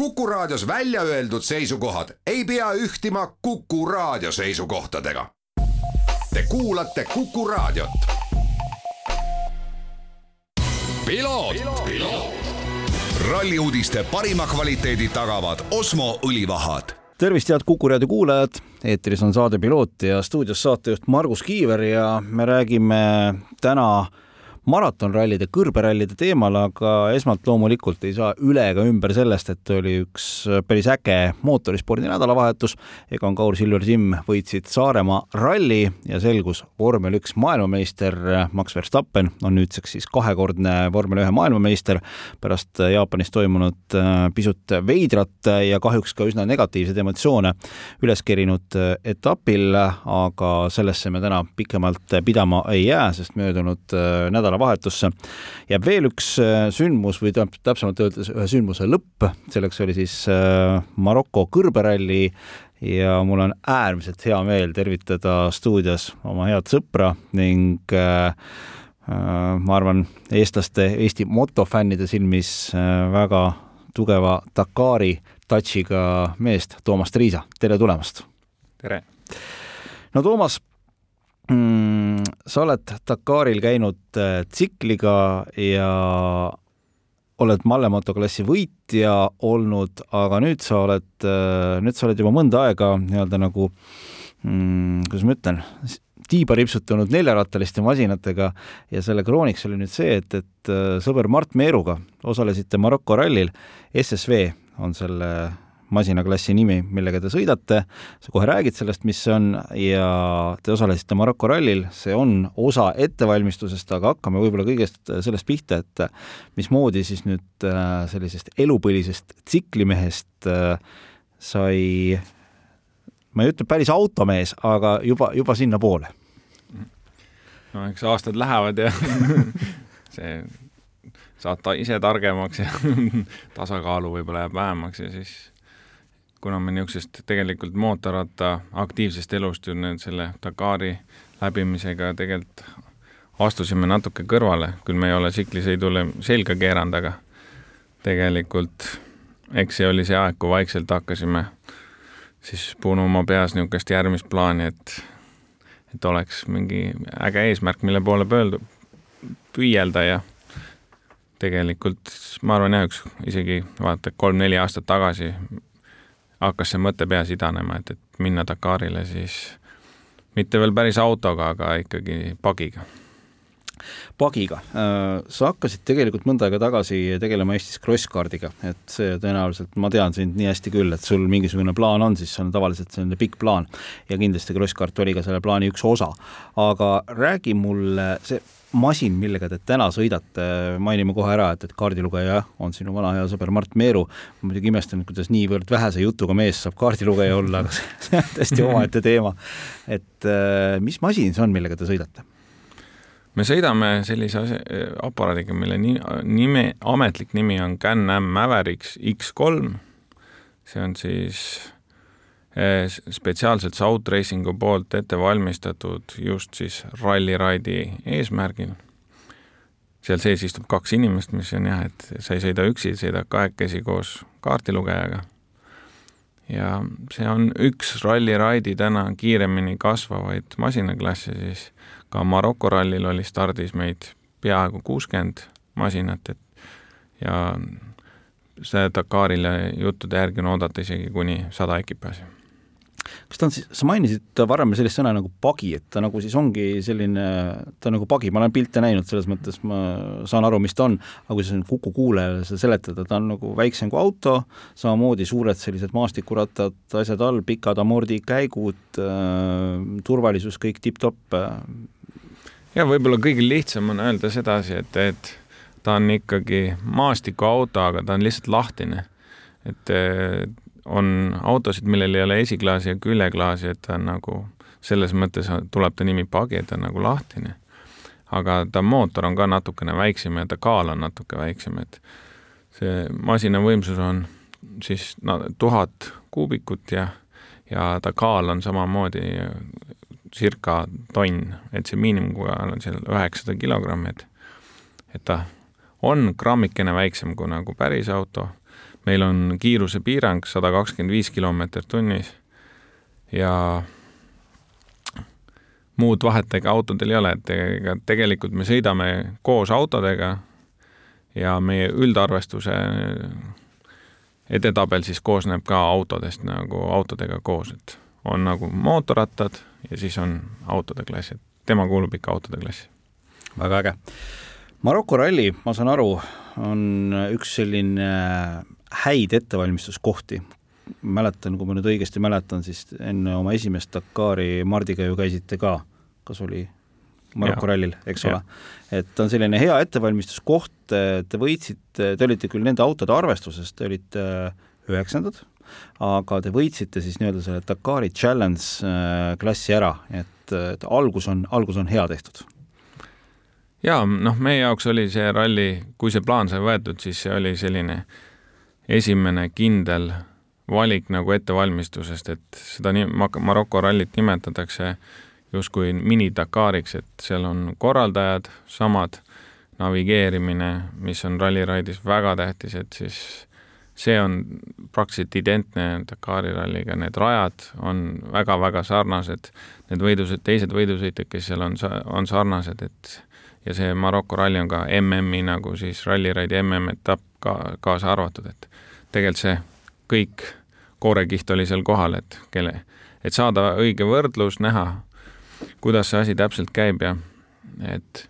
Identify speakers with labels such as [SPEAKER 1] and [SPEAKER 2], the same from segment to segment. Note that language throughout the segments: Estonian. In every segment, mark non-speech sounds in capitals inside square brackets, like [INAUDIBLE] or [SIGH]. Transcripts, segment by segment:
[SPEAKER 1] Kuku Raadios välja öeldud seisukohad ei pea ühtima Kuku Raadio seisukohtadega. Te kuulate Kuku Raadiot. ralli uudiste parima kvaliteedi tagavad Osmo õlivahad.
[SPEAKER 2] Tervist, head Kuku raadio kuulajad, eetris on saade Piloot ja stuudios saatejuht Margus Kiiver ja me räägime täna maratonrallide, kõrberallide teemal, aga esmalt loomulikult ei saa üle ega ümber sellest, et oli üks päris äge mootorispordi nädalavahetus. Egon Kaur, Silver Simm võitsid Saaremaa ralli ja selgus vormel üks maailmameister Max Verstappen on nüüdseks siis kahekordne vormel ühe maailmameister pärast Jaapanis toimunud äh, pisut veidrat ja kahjuks ka üsna negatiivseid emotsioone üles kerinud äh, etapil, aga sellesse me täna pikemalt pidama ei jää, sest möödunud äh, nädala nädalavahetusse. jääb veel üks äh, sündmus või täpsemalt öeldes ühe sündmuse lõpp, selleks oli siis äh, Maroko kõrberalli ja mul on äärmiselt hea meel tervitada stuudios oma head sõpra ning äh, ma arvan, eestlaste, Eesti motofännide silmis väga tugeva Dakari touch'iga meest, Toomas Triisa, tere tulemast!
[SPEAKER 3] tere!
[SPEAKER 2] no Toomas, mm,. sa oled Dakaril käinud äh, tsikliga ja oled mallemoto klassi võitja olnud, aga nüüd sa oled, äh, nüüd sa oled juba mõnda aega nii-öelda nagu mm,, kuidas ma ütlen, tiiba ripsutanud neljarattaliste masinatega ja selle krooniks oli nüüd see, et, et äh, sõber Mart Meeruga osalesite Maroko rallil, SSV on selle masinaklassi nimi, millega te sõidate, sa kohe räägid sellest, mis see on ja te osalesite Maroko rallil, see on osa ettevalmistusest, aga hakkame võib-olla kõigest sellest pihta, et mismoodi siis nüüd äh, sellisest elupõlisest tsiklimehest äh, sai, ma ei ütle päris automees, aga juba, juba sinnapoole.
[SPEAKER 3] no eks aastad lähevad ja [LAUGHS] see saad ta ise targemaks ja [LAUGHS] tasakaalu võib-olla jääb vähemaks ja siis kuna me niisugusest tegelikult mootorratta aktiivsest elust ju nüüd selle Dakari läbimisega tegelikult astusime natuke kõrvale, küll me ei ole tsiklisõidule selga keeranud, aga tegelikult eks see oli see aeg, kui vaikselt hakkasime siis punuma peas niisugust järgmist plaani, et et oleks mingi äge eesmärk, mille poole pööldu, püüelda ja tegelikult ma arvan jah, üks isegi vaata kolm-neli aastat tagasi hakkas see mõte peas idanema, et, et minna Dakarile siis mitte veel päris autoga, aga ikkagi pagiga
[SPEAKER 2] pagiga. Äh, sa hakkasid tegelikult mõnda aega tagasi tegelema Eestis crosscardiga, et see tõenäoliselt, ma tean sind nii hästi küll, et sul mingisugune plaan on, siis see on tavaliselt selline pikk plaan ja kindlasti crosskart oli ka selle plaani üks osa. aga räägi mulle, see masin, millega te täna sõidate, mainime kohe ära, et, et kaardilugeja on sinu vana hea sõber Mart Meeru, ma muidugi imestan, kuidas niivõrd vähese jutuga mees saab kaardilugeja olla, aga [LAUGHS] see on täiesti omaette teema. et äh, mis masin see on, millega te sõidate?
[SPEAKER 3] Me sõidame sellise asja, aparaadiga, mille nime, ametlik nimi on Can-Am Mavericks X3, see on siis Eh, spetsiaalselt South Racingu poolt ette valmistatud just siis ralliraidi eesmärgil. seal sees istub kaks inimest, mis on jah, et sa ei sõida üksi, sõidad kahekesi koos kaardilugejaga. ja see on üks ralliraidi täna kiiremini kasvavaid masinaklasse, siis ka Maroko rallil oli stardis meid peaaegu kuuskümmend masinat, et ja see Dakarile juttude järgi on oodata isegi kuni sada ekipaaži.
[SPEAKER 2] Kas ta on siis, sa mainisid varem sellist sõna nagu pagi, et ta nagu siis ongi selline, ta on nagu pagi, ma olen pilte näinud, selles mõttes ma saan aru, mis ta on, aga kui sa Kuku kuulajale seda seletada, ta on nagu väiksem kui auto, samamoodi suured sellised maastikurattad, asjad all, pikad amordikäigud äh,, turvalisus kõik tipp-topp äh..
[SPEAKER 3] Ja võib-olla kõige lihtsam on öelda sedasi, et, et ta on ikkagi maastikuauto, aga ta on lihtsalt lahtine. et on autosid, millel ei ole esiklaasi ja küljeklaasi, et ta on nagu selles mõttes tuleb ta nimi pagi, et ta on nagu lahtine. aga ta mootor on ka natukene väiksem ja ta kaal on natuke väiksem, et see masina võimsus on siis no, tuhat kuubikut ja, ja ta kaal on samamoodi circa tonn, et see miinimumkaal on seal üheksasada kilogrammi, et et ta on grammikene väiksem kui nagu päris auto. Meil on kiirusepiirang sada kakskümmend viis kilomeetrit tunnis ja muud vahet ega autodel ei ole, et ega tegelikult me sõidame koos autodega ja meie üldarvestuse edetabel siis koosneb ka autodest nagu autodega koos, et on nagu mootorrattad ja siis on autode klass, et tema kuulub ikka autode klassi.
[SPEAKER 2] väga äge. Maroko ralli, ma saan aru, on üks selline häid ettevalmistuskohti. mäletan, kui ma nüüd õigesti mäletan, siis enne oma esimest Dakari Mardiga ju käisite ka, kas oli Maroko rallil, eks ja. ole. et on selline hea ettevalmistuskoht, te võitsite, te olite küll nende autode arvestuses, te olite üheksandad, aga te võitsite siis nii-öelda selle Dakari Challenge äh, klassi ära, et, et algus on, algus on hea tehtud.
[SPEAKER 3] Jaa, noh, meie jaoks oli see ralli, kui see plaan sai võetud, siis see oli selline esimene kindel valik nagu ettevalmistusest, et seda nii Maroko rallit nimetatakse justkui mini-Dakariks, et seal on korraldajad samad, navigeerimine, mis on ralliraidis väga tähtis, et siis see on praktiliselt identne Dakari ralliga, need rajad on väga-väga sarnased, need võidused, teised võidusõitjad, kes seal on, on sarnased, et ja see Maroko ralli on ka MM-i nagu siis ralliraidi MM-etapp ka kaasa arvatud, et tegelikult see kõik koorekiht oli seal kohal, et kelle, et saada õige võrdlus, näha, kuidas see asi täpselt käib ja et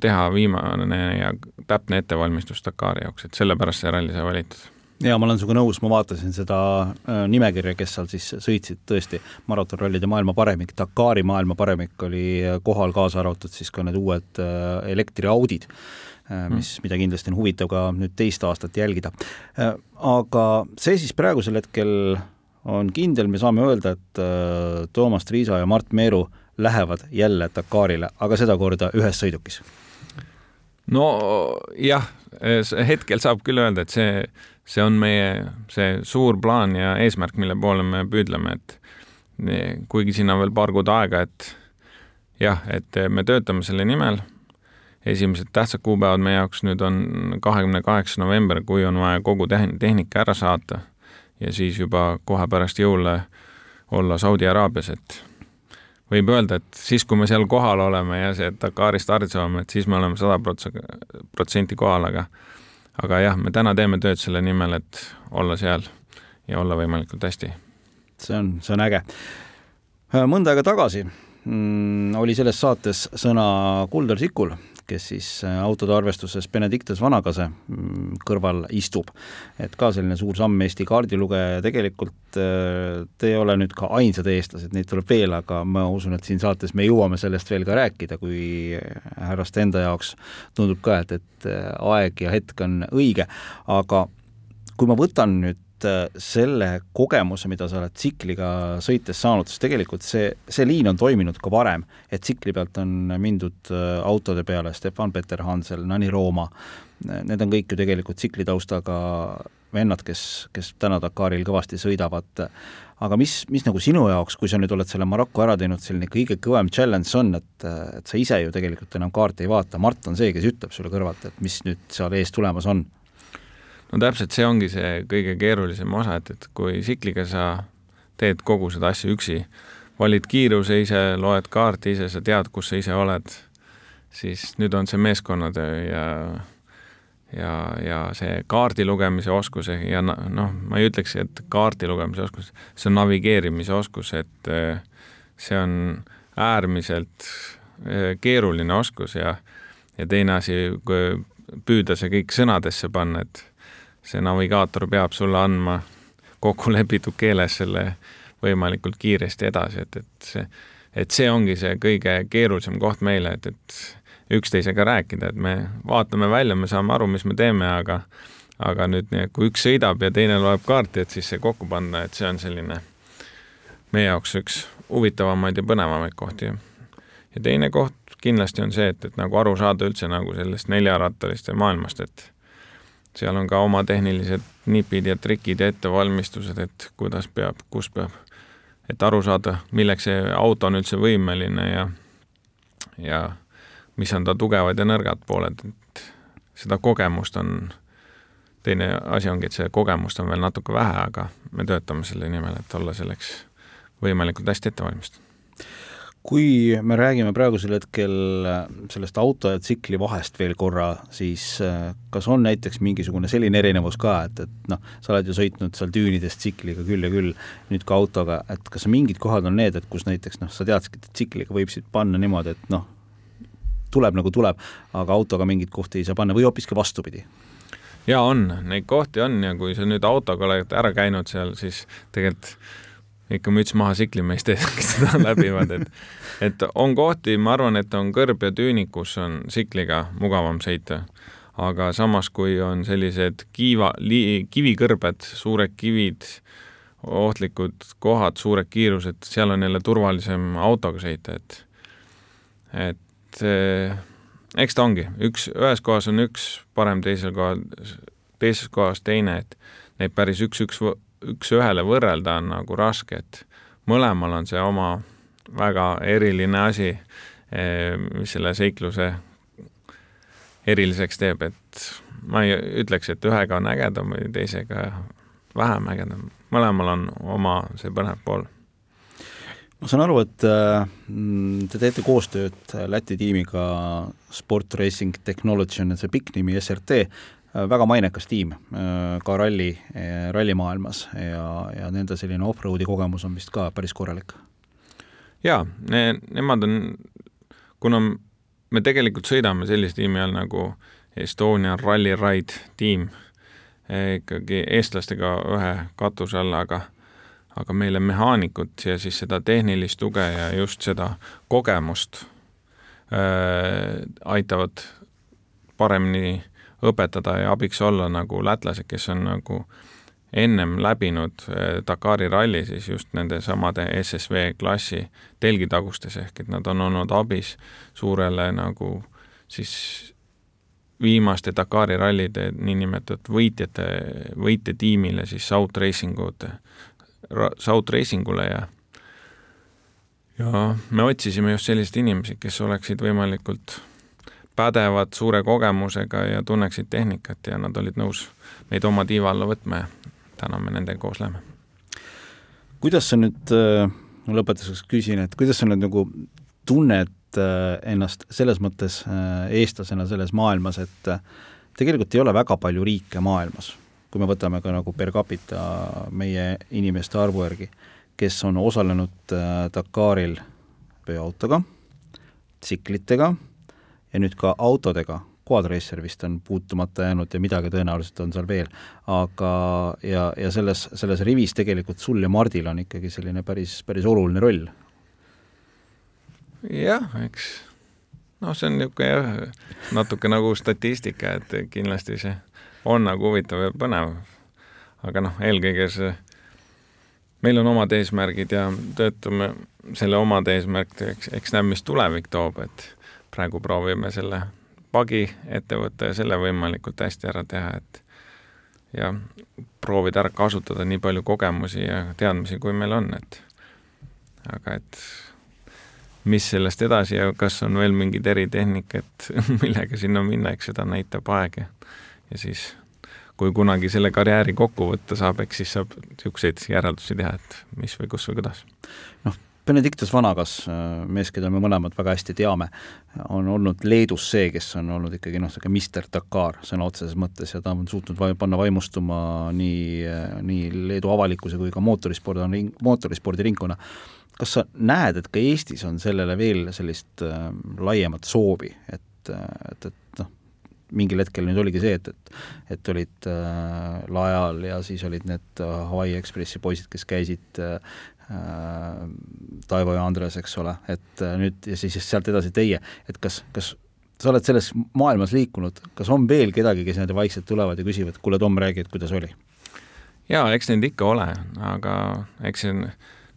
[SPEAKER 3] teha viimane ja täpne ettevalmistus Dakari jaoks, et sellepärast see ralli sai valitud
[SPEAKER 2] ja ma olen sinuga nõus, ma vaatasin seda äh, nimekirja, kes seal siis sõitsid, tõesti, maratonrallide maailma paremik, Dakari maailma paremik oli kohal, kaasa arvatud siis ka need uued äh, elektriaudid Äh, mis, mm. mida kindlasti on huvitav ka nüüd teist aastat jälgida. Äh, aga see siis praegusel hetkel on kindel, me saame öelda, et äh, Toomas Triisa ja Mart Meeru lähevad jälle Dakarile, aga sedakorda ühes sõidukis.
[SPEAKER 3] No jah, hetkel saab küll öelda, et see, see on meie see suur plaan ja eesmärk, mille poole me püüdleme, et kuigi siin on veel paar kuud aega, et jah, et me töötame selle nimel. Esimesed tähtsad kuupäevad meie jaoks nüüd on kahekümne kaheksas november, kui on vaja kogu tehnika ära saata ja siis juba kohe pärast jõule olla Saudi Araabias, et võib öelda, et siis, kui me seal kohal oleme ja see Dakari start saame, et siis me oleme sada protsenti kohal, aga aga jah, me täna teeme tööd selle nimel, et olla seal ja olla võimalikult hästi.
[SPEAKER 2] see on, see on äge. mõnda aega tagasi mm, oli selles saates sõna Kuldar Sikul kes siis äh, autode arvestuses Benedictus Vanakase mm, kõrval istub. et ka selline suur samm Eesti kaardilugeja ja tegelikult äh, te ei ole nüüd ka ainsad eestlased, neid tuleb veel, aga ma usun, et siin saates me jõuame sellest veel ka rääkida, kui härraste enda jaoks tundub ka, et, et äh, aeg ja hetk on õige, aga kui ma võtan nüüd Äh, selle kogemuse, mida sa oled tsikliga sõites saanud, sest tegelikult see, see liin on toiminud ka varem, et tsikli pealt on mindud äh, autode peale, Stefan Peter Hansel, Nani Rooma, need on kõik ju tegelikult tsiklitaustaga vennad, kes, kes täna Dakaril kõvasti sõidavad, aga mis, mis nagu sinu jaoks, kui sa nüüd oled selle Maroko ära teinud, selline kõige kõvem challenge on, et, et sa ise ju tegelikult enam kaarti ei vaata, Mart on see, kes ütleb sulle kõrvalt, et mis nüüd seal ees tulemas on
[SPEAKER 3] no täpselt see ongi see kõige keerulisem osa, et, et kui tsikliga sa teed kogu seda asja üksi, valid kiiruse ise, loed kaarti ise, sa tead, kus sa ise oled, siis nüüd on see meeskonnatöö ja ja, ja see kaardi lugemise oskus ja noh, ma ei ütleks, et kaardi lugemise oskus, see on navigeerimise oskus, et eh, see on äärmiselt eh, keeruline oskus ja ja teine asi, püüda see kõik sõnadesse panna, et see navigaator peab sulle andma kokkulepitud keeles selle võimalikult kiiresti edasi, et, et see, et see ongi see kõige keerulisem koht meile, et, et üksteisega rääkida, et me vaatame välja, me saame aru, mis me teeme, aga aga nüüd, kui üks sõidab ja teine loeb kaarti, et siis see kokku panna, et see on selline meie jaoks üks huvitavamaid ja põnevamaid kohti. ja teine koht kindlasti on see, et, et nagu aru saada üldse nagu sellest neljarattaliste maailmast, et seal on ka oma tehnilised nipid ja trikid ja ettevalmistused, et kuidas peab, kus peab, et aru saada, milleks see auto on üldse võimeline ja, ja mis on ta tugevad ja nõrgad pooled, et seda kogemust on teine asi ongi, et see kogemust on veel natuke vähe, aga me töötame selle nimel, et olla selleks võimalikult hästi ette valmistatud
[SPEAKER 2] kui me räägime praegusel hetkel sellest auto ja tsikli vahest veel korra, siis äh, kas on näiteks mingisugune selline erinevus ka, et, et noh, sa oled ju sõitnud seal düünides tsikliga küll ja küll, nüüd ka autoga, et kas mingid kohad on need, et kus näiteks noh, sa teadsidki, et tsikliga võib siit panna niimoodi, et noh, tuleb nagu tuleb, aga autoga mingeid kohti ei saa panna või hoopiski vastupidi?
[SPEAKER 3] jaa, on, neid kohti on ja kui sa nüüd autoga oled ära käinud seal, siis tegelikult ikka müts maha tsiklimeeste ees, kes seda [LAUGHS] läbivad, et et on kohti, ma arvan, et on kõrb ja tüünik, kus on tsikliga mugavam sõita. aga samas, kui on sellised kiiva, kivikõrbed, suured kivid, ohtlikud kohad, suured kiirused, seal on jälle turvalisem autoga sõita, et et et eh, eks ta ongi, üks, ühes kohas on üks parem, teisel kohal, teises kohas teine, et neid päris üks-üks, üks-ühele võrrelda on nagu raske, et mõlemal on see oma väga eriline asi, eh, mis selle seikluse eriliseks teeb, et ma ei ütleks, et ühega on ägedam või teisega vähem ägedam, mõlemal on oma see põnev pool.
[SPEAKER 2] Ma saan aru, et mm, te teete koostööd Läti tiimiga Sport Racing Technology on see pikk nimi, SRT, väga mainekas tiim äh, ka ralli, rallimaailmas ja, ja nende selline off-road'i kogemus on vist ka päris korralik.
[SPEAKER 3] jaa ne,, nemad on, kuna me tegelikult sõidame sellise tiimi all nagu Estonian Rally Ride tiim, ikkagi eestlastega ühe katuse alla, aga aga meile mehaanikut ja siis seda tehnilist tuge ja just seda kogemust äh, aitavad paremini õpetada ja abiks olla nagu lätlased, kes on nagu ennem läbinud äh, Dakari ralli siis just nende samade SSV klassi telgitagustes, ehk et nad on olnud abis suurele nagu siis viimaste Dakari rallide niinimetatud võitjate, võitjatiimile siis South Racing ute South Racingule ja ja me otsisime just selliseid inimesi, kes oleksid võimalikult pädevad, suure kogemusega ja tunneksid tehnikat ja nad olid nõus meid oma tiiva alla võtma ja täna me nendega koos läheme.
[SPEAKER 2] kuidas sa nüüd, äh, ma lõpetuseks küsin, et kuidas sa nüüd nagu tunned äh, ennast selles mõttes äh, eestlasena selles maailmas, et tegelikult ei ole väga palju riike maailmas kui me võtame ka nagu per capita meie inimeste arvu järgi, kes on osalenud Dakaril veoautoga, tsiklitega ja nüüd ka autodega, Quadracer vist on puutumata jäänud ja midagi tõenäoliselt on seal veel, aga ja, ja selles, selles rivis tegelikult sul ja Mardil on ikkagi selline päris, päris oluline roll.
[SPEAKER 3] jah, eks noh, see on niisugune jah, natuke nagu statistika, et kindlasti see on nagu huvitav ja põnev. aga noh, eelkõige see, meil on omad eesmärgid ja töötame selle omad eesmärkideks, eks näeb, mis tulevik toob, et praegu proovime selle pagi ette võtta ja selle võimalikult hästi ära teha, et ja proovida ära kasutada nii palju kogemusi ja teadmisi, kui meil on, et aga et mis sellest edasi ja kas on veel mingid eritehnikad, [LAUGHS] millega sinna minna, eks seda näitab aeg ja ja siis kui kunagi selle karjääri kokku võtta saab, eks siis saab niisuguseid järeldusi teha, et mis või kus või kuidas.
[SPEAKER 2] noh, Benedictus Vanagas, mees, keda me mõlemad väga hästi teame, on olnud Leedus see, kes on olnud ikkagi noh, niisugune Mister Dakar sõna otseses mõttes ja ta on suutnud vai, panna vaimustuma nii, nii Leedu avalikkuse kui ka mootorispordi, mootorispordiringkonna. kas sa näed, et ka Eestis on sellele veel sellist äh, laiemat soovi, et, et, et noh, mingil hetkel nüüd oligi see, et, et et olid äh, laeal ja siis olid need äh, Hawaii Ekspressi poisid, kes käisid äh, äh, Taivo ja Andres, eks ole, et äh, nüüd ja siis sealt edasi teie, et kas, kas sa oled selles maailmas liikunud, kas on veel kedagi, kes niimoodi vaikselt tulevad ja küsivad, kuule Tom, räägi, et kuidas oli?
[SPEAKER 3] jaa, eks neid ikka ole, aga eks see on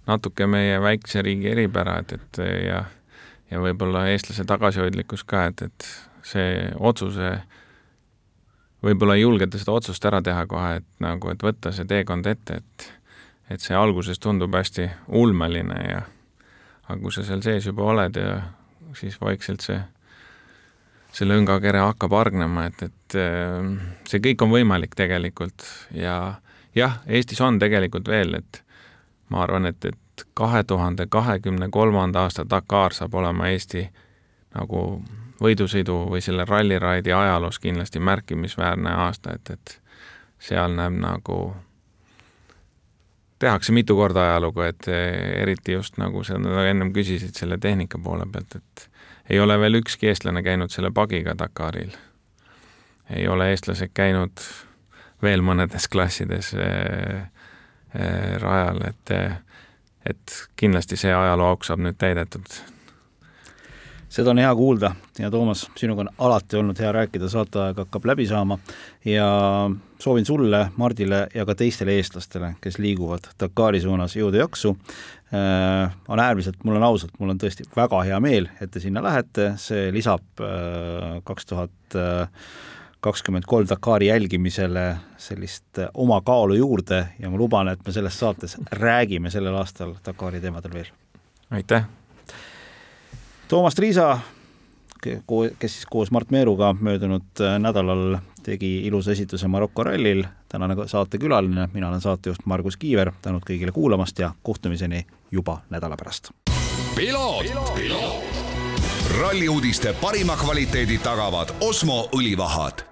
[SPEAKER 3] natuke meie väikse riigi eripära, et, et ja ja võib-olla eestlase tagasihoidlikkus ka, et, et see otsuse, võib-olla ei julgeta seda otsust ära teha kohe, et nagu, et võtta see teekond ette, et et see alguses tundub hästi ulmeline ja aga kui sa seal sees juba oled ja siis vaikselt see see lõngakere hakkab hargnema, et, et äh, see kõik on võimalik tegelikult. Ja jah, Eestis on tegelikult veel, et ma arvan, et, et kahe tuhande kahekümne kolmanda aasta Dakar saab olema Eesti nagu võidusõidu või selle ralliraidi ajaloos kindlasti märkimisväärne aasta, et, et seal näeb nagu, tehakse mitu korda ajalugu, et eriti just nagu sa ennem küsisid selle tehnika poole pealt, et ei ole veel ükski eestlane käinud selle pagiga Dakaril. ei ole eestlased käinud veel mõnedes klassides äh, äh, rajal, et, et kindlasti see ajaloo auk saab nüüd täidetud
[SPEAKER 2] seda on hea kuulda ja Toomas, sinuga on alati olnud hea rääkida, saateaeg hakkab läbi saama ja soovin sulle, Mardile ja ka teistele eestlastele, kes liiguvad Dakari suunas, jõudu, jaksu äh,. on äärmiselt, mul on ausalt, mul on tõesti väga hea meel, et te sinna lähete, see lisab äh, kaks tuhat äh, kakskümmend kolm Dakari jälgimisele sellist oma kaalu juurde ja ma luban, et me selles saates räägime sellel aastal Dakari teemadel veel.
[SPEAKER 3] aitäh!
[SPEAKER 2] Toomas Triisa, kes siis koos Mart Meeruga möödunud nädalal tegi ilusa esituse Maroko rallil, tänane saatekülaline, mina olen saatejuht Margus Kiiver, tänud kõigile kuulamast ja kohtumiseni juba nädala pärast.
[SPEAKER 1] ralli uudiste parima kvaliteedi tagavad Osmo õlivahad